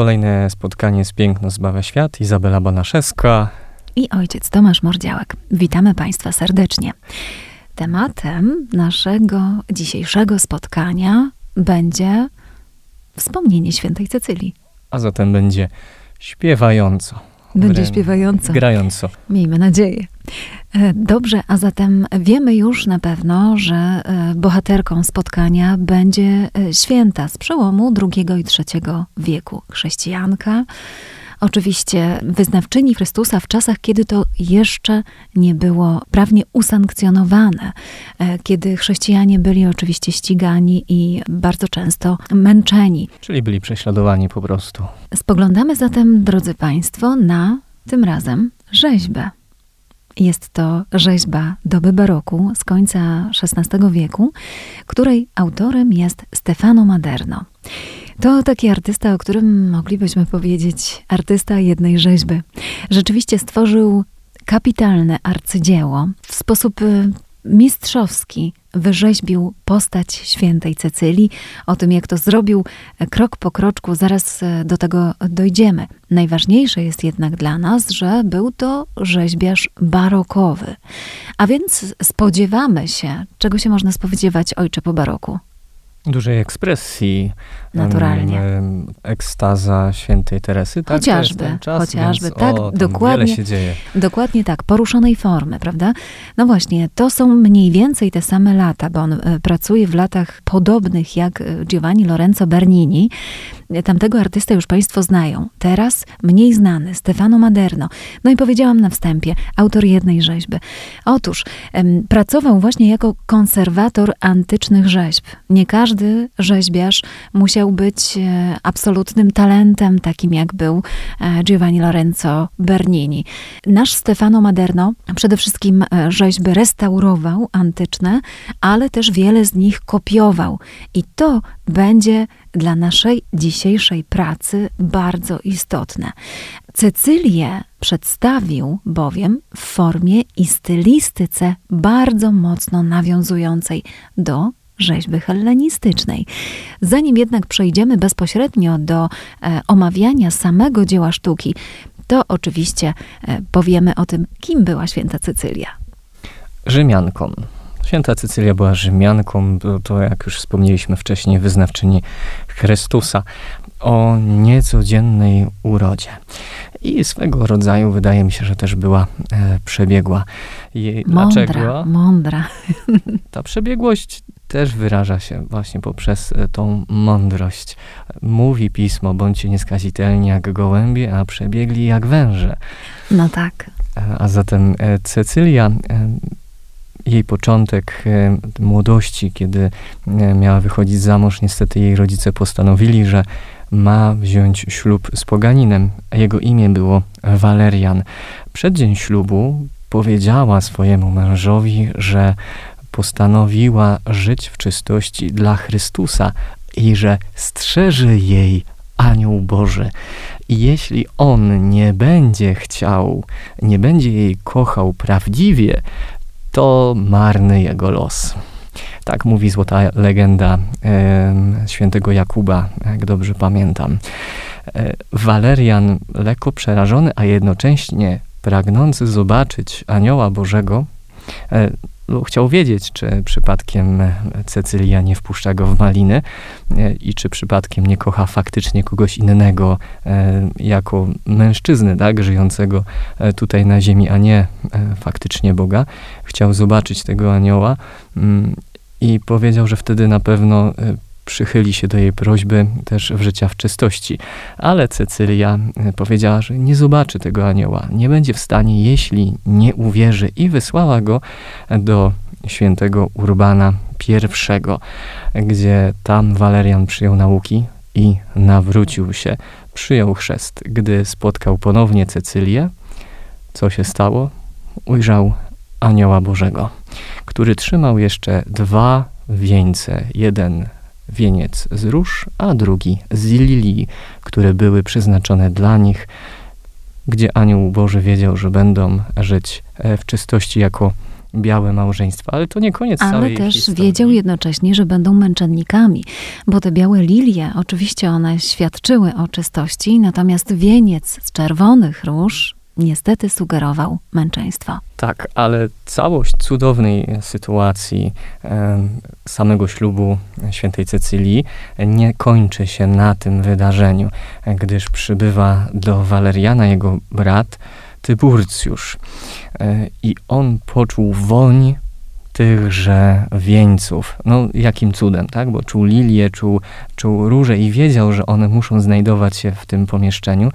Kolejne spotkanie z Piękno zbawia świat. Izabela Banaszewska. I ojciec Tomasz Mordziałek. Witamy Państwa serdecznie. Tematem naszego dzisiejszego spotkania będzie wspomnienie świętej Cecylii. A zatem będzie śpiewająco. Będzie śpiewająco. Grająco. Miejmy nadzieję. E, Dobrze, a zatem wiemy już na pewno, że e, bohaterką spotkania będzie e, święta z przełomu II i III wieku. Chrześcijanka, oczywiście wyznawczyni Chrystusa w czasach, kiedy to jeszcze nie było prawnie usankcjonowane, e, kiedy chrześcijanie byli oczywiście ścigani i bardzo często męczeni. Czyli byli prześladowani po prostu. Spoglądamy zatem, drodzy Państwo, na tym razem rzeźbę. Jest to rzeźba doby baroku z końca XVI wieku, której autorem jest Stefano Maderno. To taki artysta, o którym moglibyśmy powiedzieć artysta jednej rzeźby. Rzeczywiście stworzył kapitalne arcydzieło. W sposób y, mistrzowski wyrzeźbił postać świętej Cecylii. O tym, jak to zrobił e, krok po kroczku, zaraz e, do tego dojdziemy. Najważniejsze jest jednak dla nas, że był to rzeźbiarz barokowy. A więc spodziewamy się, czego się można spodziewać ojcze po baroku? Dużej ekspresji. Naturalnie. ekstaza świętej Teresy. Tak, Chociażby, czas, chociażby, tak, o, dokładnie. Wiele się dzieje. Dokładnie tak, poruszonej formy, prawda? No właśnie, to są mniej więcej te same lata, bo on e, pracuje w latach podobnych jak e, Giovanni Lorenzo Bernini. E, Tamtego artystę już Państwo znają. Teraz mniej znany, Stefano Maderno. No i powiedziałam na wstępie, autor jednej rzeźby. Otóż pracował właśnie jako konserwator antycznych rzeźb. Nie każdy rzeźbiarz musiał być e, absolutnym talentem, takim jak był e, Giovanni Lorenzo Bernini. Nasz Stefano Maderno przede wszystkim e, rzeźby restaurował antyczne, ale też wiele z nich kopiował. I to będzie dla naszej dzisiejszej pracy bardzo istotne. Cecylię przedstawił bowiem w formie i stylistyce bardzo mocno nawiązującej do rzeźby hellenistycznej. Zanim jednak przejdziemy bezpośrednio do e, omawiania samego dzieła sztuki, to oczywiście e, powiemy o tym, kim była święta Cecylia. Rzymianką. Święta Cecylia była Rzymianką, to, to jak już wspomnieliśmy wcześniej, wyznawczyni Chrystusa o niecodziennej urodzie. I swego rodzaju wydaje mi się, że też była e, przebiegła. Jej, Mądra, dlaczego? mądra. Ta przebiegłość też wyraża się właśnie poprzez e, tą mądrość. Mówi pismo, bądźcie nieskazitelni jak gołębie, a przebiegli jak węże. No tak. E, A zatem e, Cecylia, jej początek młodości, kiedy miała wychodzić za mąż, niestety jej rodzice postanowili, że ma wziąć ślub z poganinem. a Jego imię było Walerian. Przed dzień ślubu powiedziała swojemu mężowi, że postanowiła żyć w czystości dla Chrystusa i że strzeże jej anioł Boży. I jeśli on nie będzie chciał, nie będzie jej kochał prawdziwie, to marny jego los. Tak mówi złota legenda em, świętego Jakuba, jak dobrze pamiętam. E, Walerian, lekko przerażony, a jednocześnie pragnący zobaczyć anioła Bożego, e, chciał wiedzieć, czy przypadkiem Cecylia nie wpuszcza go w maliny e, i czy przypadkiem nie kocha faktycznie kogoś innego e, jako mężczyzny, tak, żyjącego e, tutaj na ziemi, a nie faktycznie Boga. Chciał zobaczyć tego anioła mm, i powiedział, że wtedy na pewno przychyli się do jej prośby też w życia w czystości. Ale Cecylia e, powiedziała, że nie zobaczy tego anioła, nie będzie w stanie, jeśli nie uwierzy i wysłała go do świętego Urbana I, gdzie tam Walerian przyjął nauki i nawrócił się przyjął chrzest. Gdy spotkał ponownie Cecylię, co się stało? Ujrzał anioła Bożego, który trzymał jeszcze dwa wieńce. Jeden wieniec z róż, a drugi z lilii, które były przeznaczone dla nich, gdzie anioł Boży wiedział, że będą żyć e, w czystości jako białe małżeństwa, ale to nie koniec ale całej też historii. wiedział jednocześnie, że będą męczennikami, bo te białe lilie, oczywiście one świadczyły o czystości, natomiast wieniec z czerwonych róż niestety sugerował męczeństwo. Tak, ale całość cudownej sytuacji em, samego ślubu świętej Cecylii nie kończy się na tym wydarzeniu, gdyż przybywa do Waleriana jego brat Tyburcjusz e, i on poczuł woń tychże wieńców. No, jakim cudem, tak? Bo czuł lilię, czuł, czuł róże i wiedział, że one muszą znajdować się w tym pomieszczeniu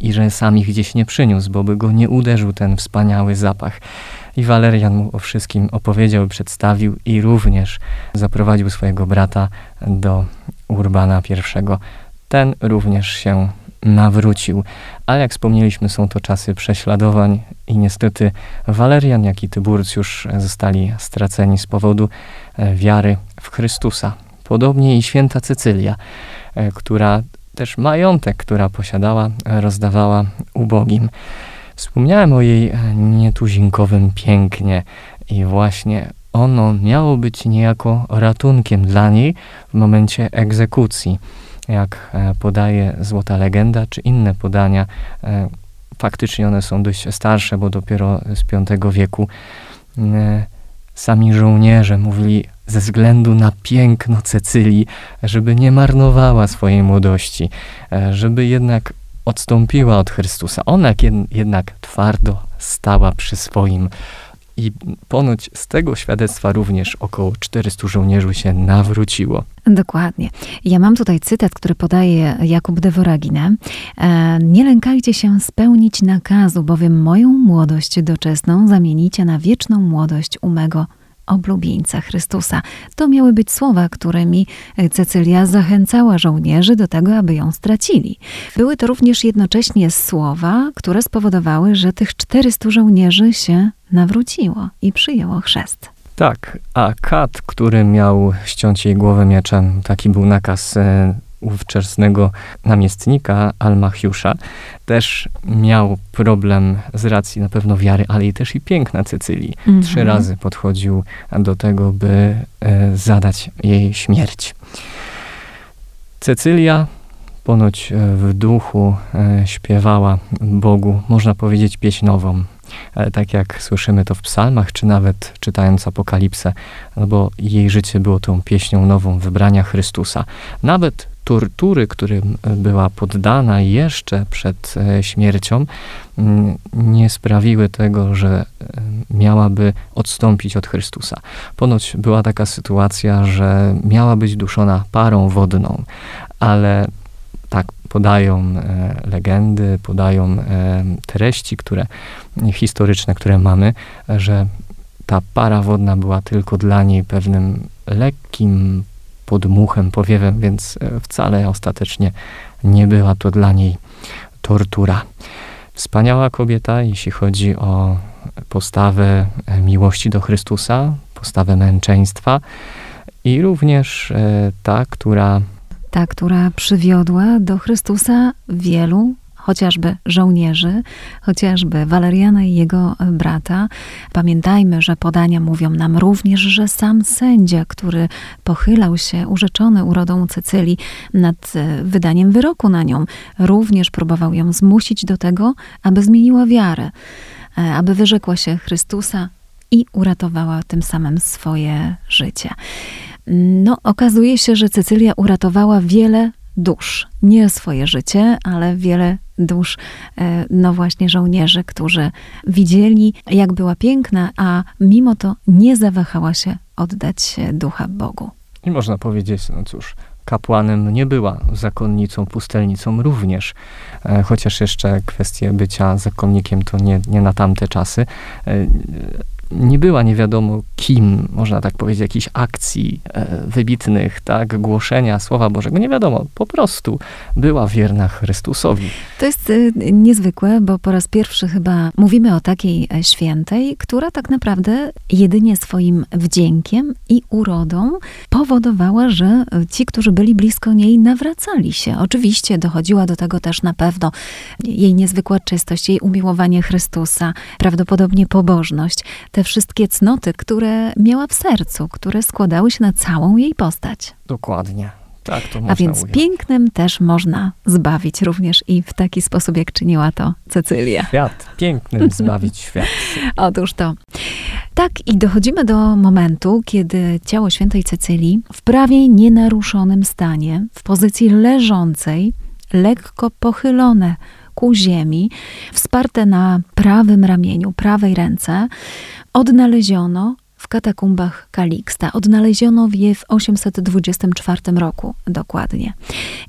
i że sam ich gdzieś nie przyniósł, bo by go nie uderzył ten wspaniały zapach. I Walerian mu o wszystkim opowiedział, przedstawił i również zaprowadził swojego brata do Urbana I. Ten również się nawrócił. Ale jak wspomnieliśmy, są to czasy prześladowań i niestety Walerian, jak i Tyburcjusz zostali straceni z powodu e, wiary w Chrystusa. Podobnie i święta Cecylia, e, która też majątek, która posiadała, rozdawała ubogim. Wspomniałem o jej e, nietuzinkowym pięknie i właśnie ono miało być niejako ratunkiem dla niej w momencie egzekucji jak e, podaje Złota Legenda, czy inne podania. E, faktycznie one są dość starsze, bo dopiero z V wieku. E, sami żołnierze mówili ze względu na piękno Cecylii, żeby nie marnowała swojej młodości, żeby jednak odstąpiła od Chrystusa. Ona jednak twardo stała przy swoim i ponoć z tego świadectwa również około 400 żołnierzy się nawróciło. Dokładnie. Ja mam tutaj cytat, który podaje Jakub de Voragine. E, nie lękajcie się spełnić nakazu, bowiem moją młodość doczesną zamienicie na wieczną młodość u mego oblubieńca Chrystusa. To miały być słowa, którymi Cecylia zachęcała żołnierzy do tego, aby ją stracili. Były to również jednocześnie słowa, które spowodowały, że tych 400 żołnierzy się nawróciło i przyjęło chrzest. Tak, a Kat, który miał ściąć jej głowę mieczem, taki był nakaz e, ówczesnego namiestnika Almachiusza, też miał problem z racji na pewno wiary, ale i też i piękna Cecylii. Mhm. Trzy razy podchodził do tego, by e, zadać jej śmierć. Cecylia ponoć e, w duchu e, śpiewała Bogu, można powiedzieć, pieśń nową. E, tak jak słyszymy to w psalmach, czy nawet czytając Apokalipsę, no bo jej życie było tą pieśnią nową wybrania Chrystusa. Nawet tortury, którym była poddana jeszcze przed śmiercią, mm, nie sprawiły tego, że miałaby odstąpić od Chrystusa. Ponoć była taka sytuacja, że miała być duszona parą wodną, ale tak podają e, legendy, podają e, treści, które historyczne, które mamy, że ta para wodna była tylko dla niej pewnym lekkim podmuchem, powiewem, więc e, wcale ostatecznie nie była to dla niej tortura. Wspaniała kobieta, jeśli chodzi o postawę miłości do Chrystusa, postawę męczeństwa i również ta, która ta, która przywiodła do Chrystusa wielu chociażby żołnierzy, chociażby Waleriana i jego brata. Pamiętajmy, że podania mówią nam również, że sam sędzia, który pochylał się urzeczony urodą Cecylii nad e, wydaniem wyroku na nią, również próbował ją zmusić do tego, aby zmieniła wiarę, e, aby wyrzekła się Chrystusa i uratowała tym samym swoje życie. No, okazuje się, że Cecylia uratowała wiele dusz. Nie swoje życie, ale wiele dusz, e, no właśnie żołnierzy, którzy widzieli, jak była piękna, a mimo to nie zawahała się oddać ducha Bogu. I można powiedzieć, no cóż, kapłanem nie była, zakonnicą, pustelnicą również, e, chociaż jeszcze kwestie bycia zakonnikiem to nie, nie na tamte czasy. Nie była nie wiadomo kim, można tak powiedzieć, jakichś akcji e, wybitnych, tak, głoszenia Słowa Bożego, nie wiadomo, po prostu była wierna Chrystusowi. To jest y, niezwykłe, bo po raz pierwszy chyba mówimy o takiej e, świętej, która tak naprawdę jedynie swoim wdziękiem i urodą powodowała, że ci, którzy byli blisko niej, nawracali się. Oczywiście dochodziła do tego też na pewno jej niezwykła czystość, jej umiłowanie Chrystusa, prawdopodobnie pobożność, te wszystkie cnoty, które miała w sercu, które składały się na całą jej postać. Dokładnie. Tak, to A więc ująć. pięknem też można zbawić również i w taki sposób, jak czyniła to Cecylia. Świat, pięknym zbawić świat. Otóż to. Tak, i dochodzimy do momentu, kiedy ciało świętej Cecylii w prawie nienaruszonym stanie, w pozycji leżącej, lekko pochylone ku ziemi, wsparte na prawym ramieniu, prawej ręce, odnaleziono w katakumbach Kaliksta. Odnaleziono je w 824 roku dokładnie.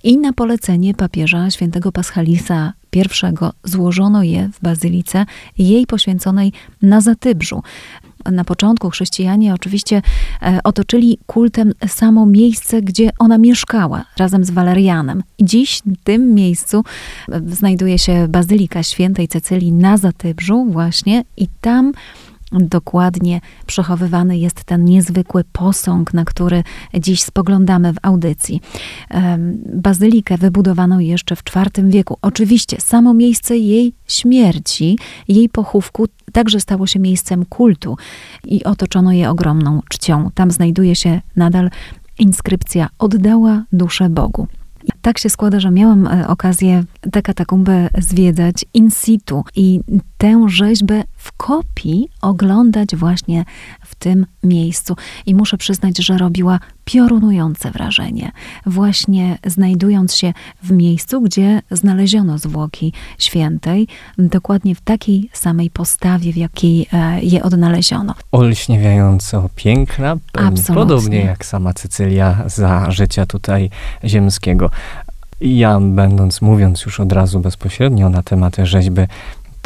I na polecenie papieża świętego Paschalisa I złożono je w bazylice jej poświęconej na Zatybrzu. Na początku chrześcijanie oczywiście e, otoczyli kultem samo miejsce, gdzie ona mieszkała razem z Walerianem. Dziś w tym miejscu e, znajduje się Bazylika Świętej Cecylii na Zatybrzu właśnie i tam dokładnie przechowywany jest ten niezwykły posąg, na który dziś spoglądamy w audycji. Bazylikę wybudowano jeszcze w IV wieku. Oczywiście samo miejsce jej śmierci, jej pochówku także stało się miejscem kultu i otoczono je ogromną czcią. Tam znajduje się nadal inskrypcja oddała duszę Bogu. I tak się składa, że miałam e, okazję tę katakumbę zwiedzać in situ i tę rzeźbę w kopii oglądać właśnie w tym miejscu. I muszę przyznać, że robiła piorunujące wrażenie, właśnie znajdując się w miejscu, gdzie znaleziono zwłoki świętej, dokładnie w takiej samej postawie, w jakiej e, je odnaleziono. Olśniewiająco piękna, Absolutnie. podobnie jak sama Cecylia za życia tutaj ziemskiego. Ja, będąc, mówiąc już od razu bezpośrednio na temat rzeźby,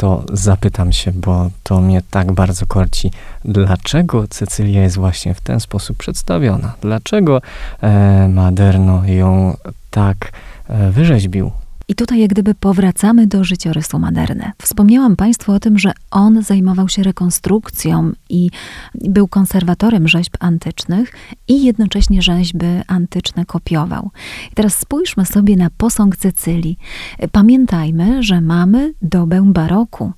to zapytam się, bo to mnie tak bardzo korci, dlaczego Cecylia jest właśnie w ten sposób przedstawiona? Dlaczego e, Maderno ją tak e, wyrzeźbił? I tutaj jak gdyby powracamy do życiorysu Maderne. Wspomniałam Państwu o tym, że on zajmował się rekonstrukcją i był konserwatorem rzeźb antycznych i jednocześnie rzeźby antyczne kopiował. I teraz spójrzmy sobie na posąg Cecylii. Pamiętajmy, że mamy dobę baroku.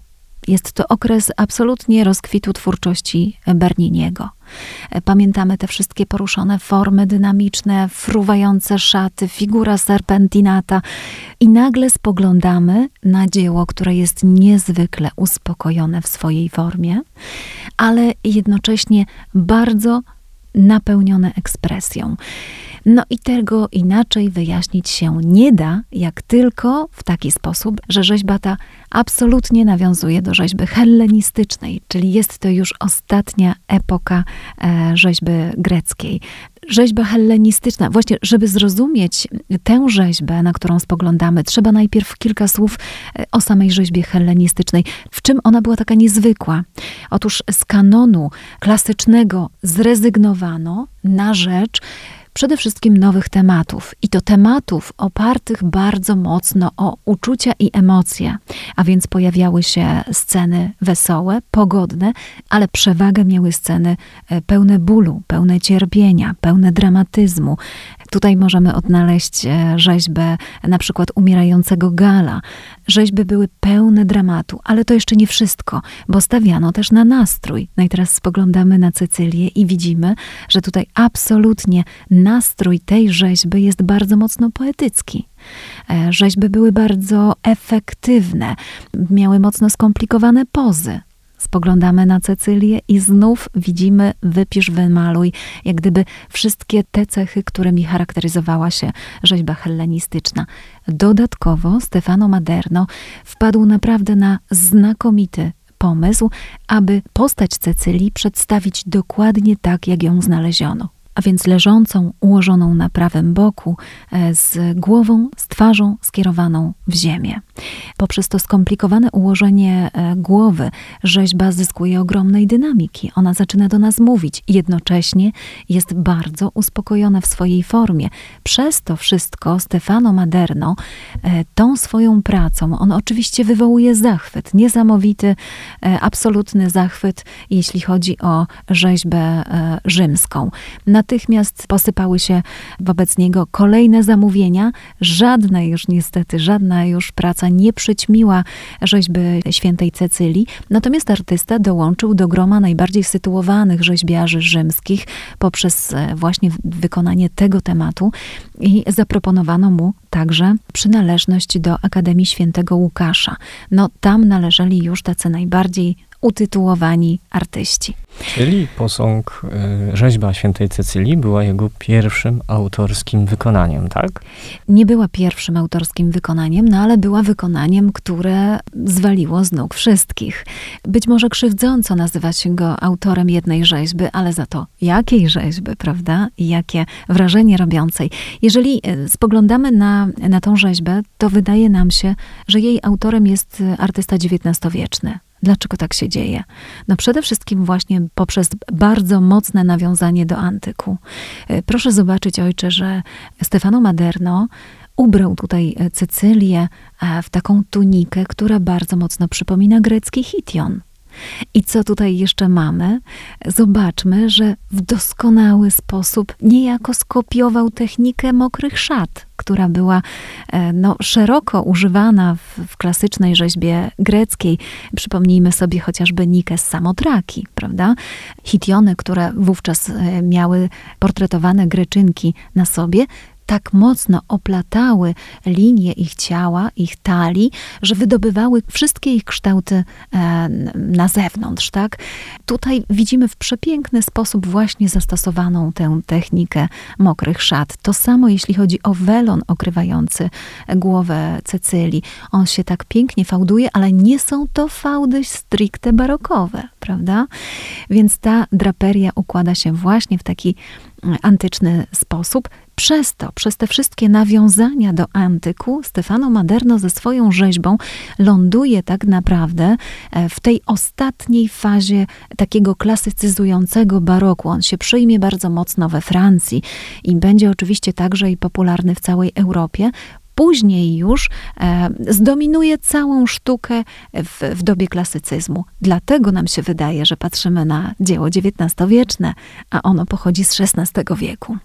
Jest to okres absolutnie rozkwitu twórczości Berniniego. Pamiętamy te wszystkie poruszone formy dynamiczne, fruwające szaty, figura serpentinata i nagle spoglądamy na dzieło, które jest niezwykle uspokojone w swojej formie, ale jednocześnie bardzo napełnione ekspresją. No i tego inaczej wyjaśnić się nie da, jak tylko w taki sposób, że rzeźba ta absolutnie nawiązuje do rzeźby hellenistycznej, czyli jest to już ostatnia epoka e, rzeźby greckiej. Rzeźba hellenistyczna, właśnie, żeby zrozumieć tę rzeźbę, na którą spoglądamy, trzeba najpierw kilka słów e, o samej rzeźbie hellenistycznej. W czym ona była taka niezwykła? Otóż z kanonu klasycznego zrezygnowano na rzecz przede wszystkim nowych tematów. I to tematów opartych bardzo mocno o uczucia i emocje. A więc pojawiały się sceny wesołe, pogodne, ale przewagę miały sceny e, pełne bólu, pełne cierpienia, pełne dramatyzmu. Tutaj możemy odnaleźć e, rzeźbę na przykład umierającego Gala. Rzeźby były pełne dramatu, ale to jeszcze nie wszystko, bo stawiano też na nastrój. No i teraz spoglądamy na Cecylię i widzimy, że tutaj absolutnie nastrój tej rzeźby jest bardzo mocno poetycki. E, rzeźby były bardzo efektywne, miały mocno skomplikowane pozy. Spoglądamy na Cecylię i znów widzimy wypisz, wymaluj, jak gdyby wszystkie te cechy, którymi charakteryzowała się rzeźba hellenistyczna. Dodatkowo Stefano Maderno wpadł naprawdę na znakomity pomysł, aby postać Cecylii przedstawić dokładnie tak, jak ją znaleziono. A więc leżącą, ułożoną na prawym boku, e, z głową, z twarzą skierowaną w ziemię. Poprzez to skomplikowane ułożenie e, głowy rzeźba zyskuje ogromnej dynamiki. Ona zaczyna do nas mówić, jednocześnie jest bardzo uspokojona w swojej formie. Przez to wszystko Stefano Maderno e, tą swoją pracą, on oczywiście wywołuje zachwyt, niesamowity, absolutny zachwyt, jeśli chodzi o rzeźbę rzymską. Natychmiast posypały się wobec niego kolejne zamówienia. Żadna już niestety, żadna już praca nie przyćmiła rzeźby świętej Cecylii. Natomiast artysta dołączył do groma najbardziej sytuowanych rzeźbiarzy rzymskich poprzez e, właśnie wykonanie tego tematu i zaproponowano mu także przynależność do Akademii Świętego Łukasza. No tam należeli już tacy najbardziej utytułowani artyści. Czyli posąg, y, rzeźba świętej Cecylii była jego pierwszym autorskim wykonaniem, tak? Nie była pierwszym autorskim wykonaniem, no ale była wykonaniem, które zwaliło z nóg wszystkich. Być może krzywdząco nazywać go autorem jednej rzeźby, ale za to jakiej rzeźby, prawda? I jakie wrażenie robiącej. Jeżeli y, spoglądamy na, na tą rzeźbę, to wydaje nam się, że jej autorem jest artysta XIX-wieczny. Dlaczego tak się dzieje? No przede wszystkim właśnie poprzez bardzo mocne nawiązanie do antyku. E, proszę zobaczyć, ojcze, że Stefano Maderno ubrał tutaj e, Cecylię e, w taką tunikę, która bardzo mocno przypomina grecki hition. I co tutaj jeszcze mamy? Zobaczmy, że w doskonały sposób niejako skopiował technikę mokrych szat, która była e, no, szeroko używana w, w klasycznej rzeźbie greckiej. Przypomnijmy sobie chociażby Nikę z Samotraki, prawda? Hitiony, które wówczas e, miały portretowane greczynki na sobie, tak mocno oplatały linie ich ciała, ich talii, że wydobywały wszystkie ich kształty e, na zewnątrz, tak? Tutaj widzimy w przepiękny sposób właśnie zastosowaną tę technikę mokrych szat. To samo jeśli chodzi o welon okrywający głowę Cecylii. On się tak pięknie fałduje, ale nie są to fałdy stricte barokowe, prawda? Więc ta draperia układa się właśnie w taki antyczny sposób. Przez to, przez te wszystkie nawiązania do antyku, Stefano Maderno ze swoją rzeźbą ląduje tak naprawdę e, w tej ostatniej fazie takiego klasycyzującego baroku. On się przyjmie bardzo mocno we Francji i będzie oczywiście także i popularny w całej Europie, później już e, zdominuje całą sztukę w, w dobie klasycyzmu. Dlatego nam się wydaje, że patrzymy na dzieło XIX-wieczne, a ono pochodzi z XVI wieku.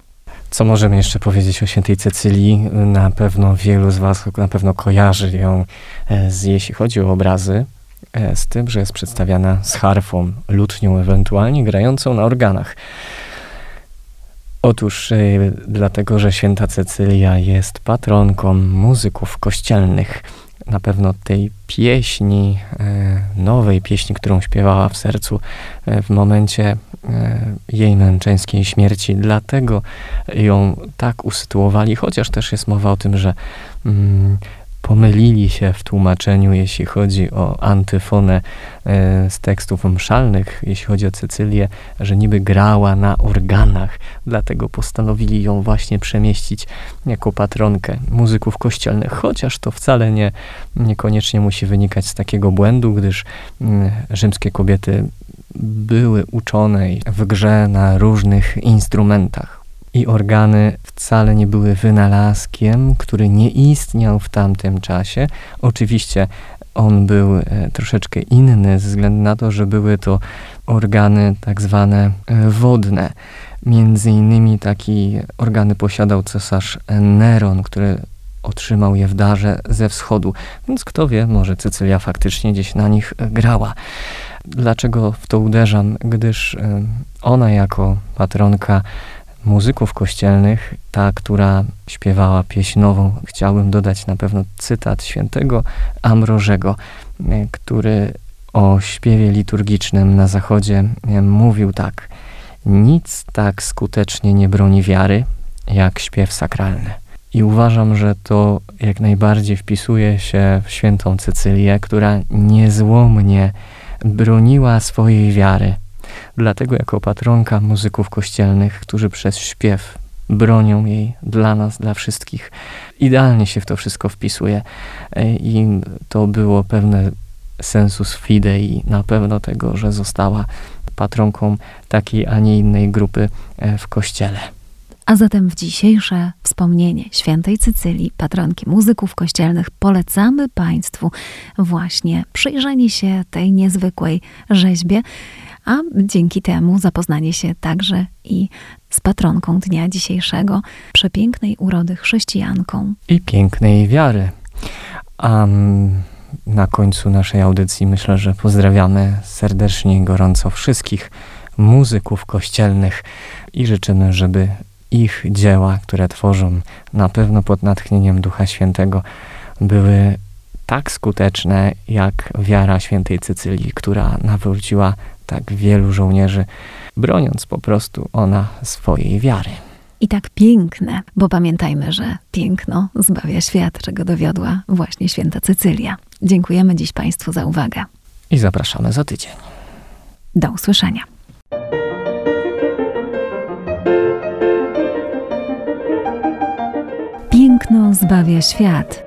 Co możemy jeszcze powiedzieć o świętej Cecylii? Na pewno wielu z Was na pewno kojarzy ją, e, z, jeśli chodzi o obrazy, e, z tym, że jest przedstawiana z harfą, lutnią, ewentualnie grającą na organach. Otóż y, dlatego, że święta Cecylia jest patronką muzyków kościelnych. Na pewno tej pieśni, y, nowej pieśni, którą śpiewała w sercu y, w momencie jej męczeńskiej śmierci. Dlatego ją tak usytuowali, chociaż też jest mowa o tym, że mm, pomylili się w tłumaczeniu, jeśli chodzi o antyfonę e, z tekstów mszalnych, jeśli chodzi o Cecylię, że niby grała na organach, dlatego postanowili ją właśnie przemieścić jako patronkę muzyków kościelnych, chociaż to wcale nie, niekoniecznie musi wynikać z takiego błędu, gdyż mm, rzymskie kobiety były uczone w grze na różnych instrumentach i organy wcale nie były wynalazkiem, który nie istniał w tamtym czasie. Oczywiście on był e, troszeczkę inny ze względu na to, że były to organy tak zwane e, wodne. Między innymi taki organy posiadał cesarz Neron, który otrzymał je w darze ze wschodu. Więc kto wie, może Cecylia faktycznie gdzieś na nich grała. Dlaczego w to uderzam? Gdyż e, ona jako patronka muzyków kościelnych, ta, która śpiewała pieśń nową, chciałbym dodać na pewno cytat świętego Ambrożego, e, który o śpiewie liturgicznym na zachodzie e, mówił tak: Nic tak skutecznie nie broni wiary, jak śpiew sakralny. I uważam, że to jak najbardziej wpisuje się w świętą Cecylię, która niezłomnie broniła swojej wiary Dlatego jako patronka muzyków kościelnych, którzy przez śpiew bronią jej dla nas, dla wszystkich, idealnie się w to wszystko wpisuje. I to było pewne sensus fidei, na pewno tego, że została patronką takiej, a nie innej grupy e, w kościele. A zatem w dzisiejsze wspomnienie świętej Cycylii, patronki muzyków kościelnych, polecamy Państwu właśnie przyjrzenie się tej niezwykłej rzeźbie, a dzięki temu zapoznanie się także i z patronką dnia dzisiejszego, przepięknej urody chrześcijanką. I pięknej wiary. A na końcu naszej audycji myślę, że pozdrawiamy serdecznie i gorąco wszystkich muzyków kościelnych i życzymy, żeby ich dzieła, które tworzą na pewno pod natchnieniem Ducha Świętego, były tak skuteczne jak wiara świętej Cycylii, która nawróciła tak wielu żołnierzy, broniąc po prostu ona swojej wiary. I tak piękne, bo pamiętajmy, że piękno zbawia świat, czego dowiodła właśnie święta Cycylia. Dziękujemy dziś Państwu za uwagę. I zapraszamy za tydzień. Do usłyszenia. Piękno zbawia świat.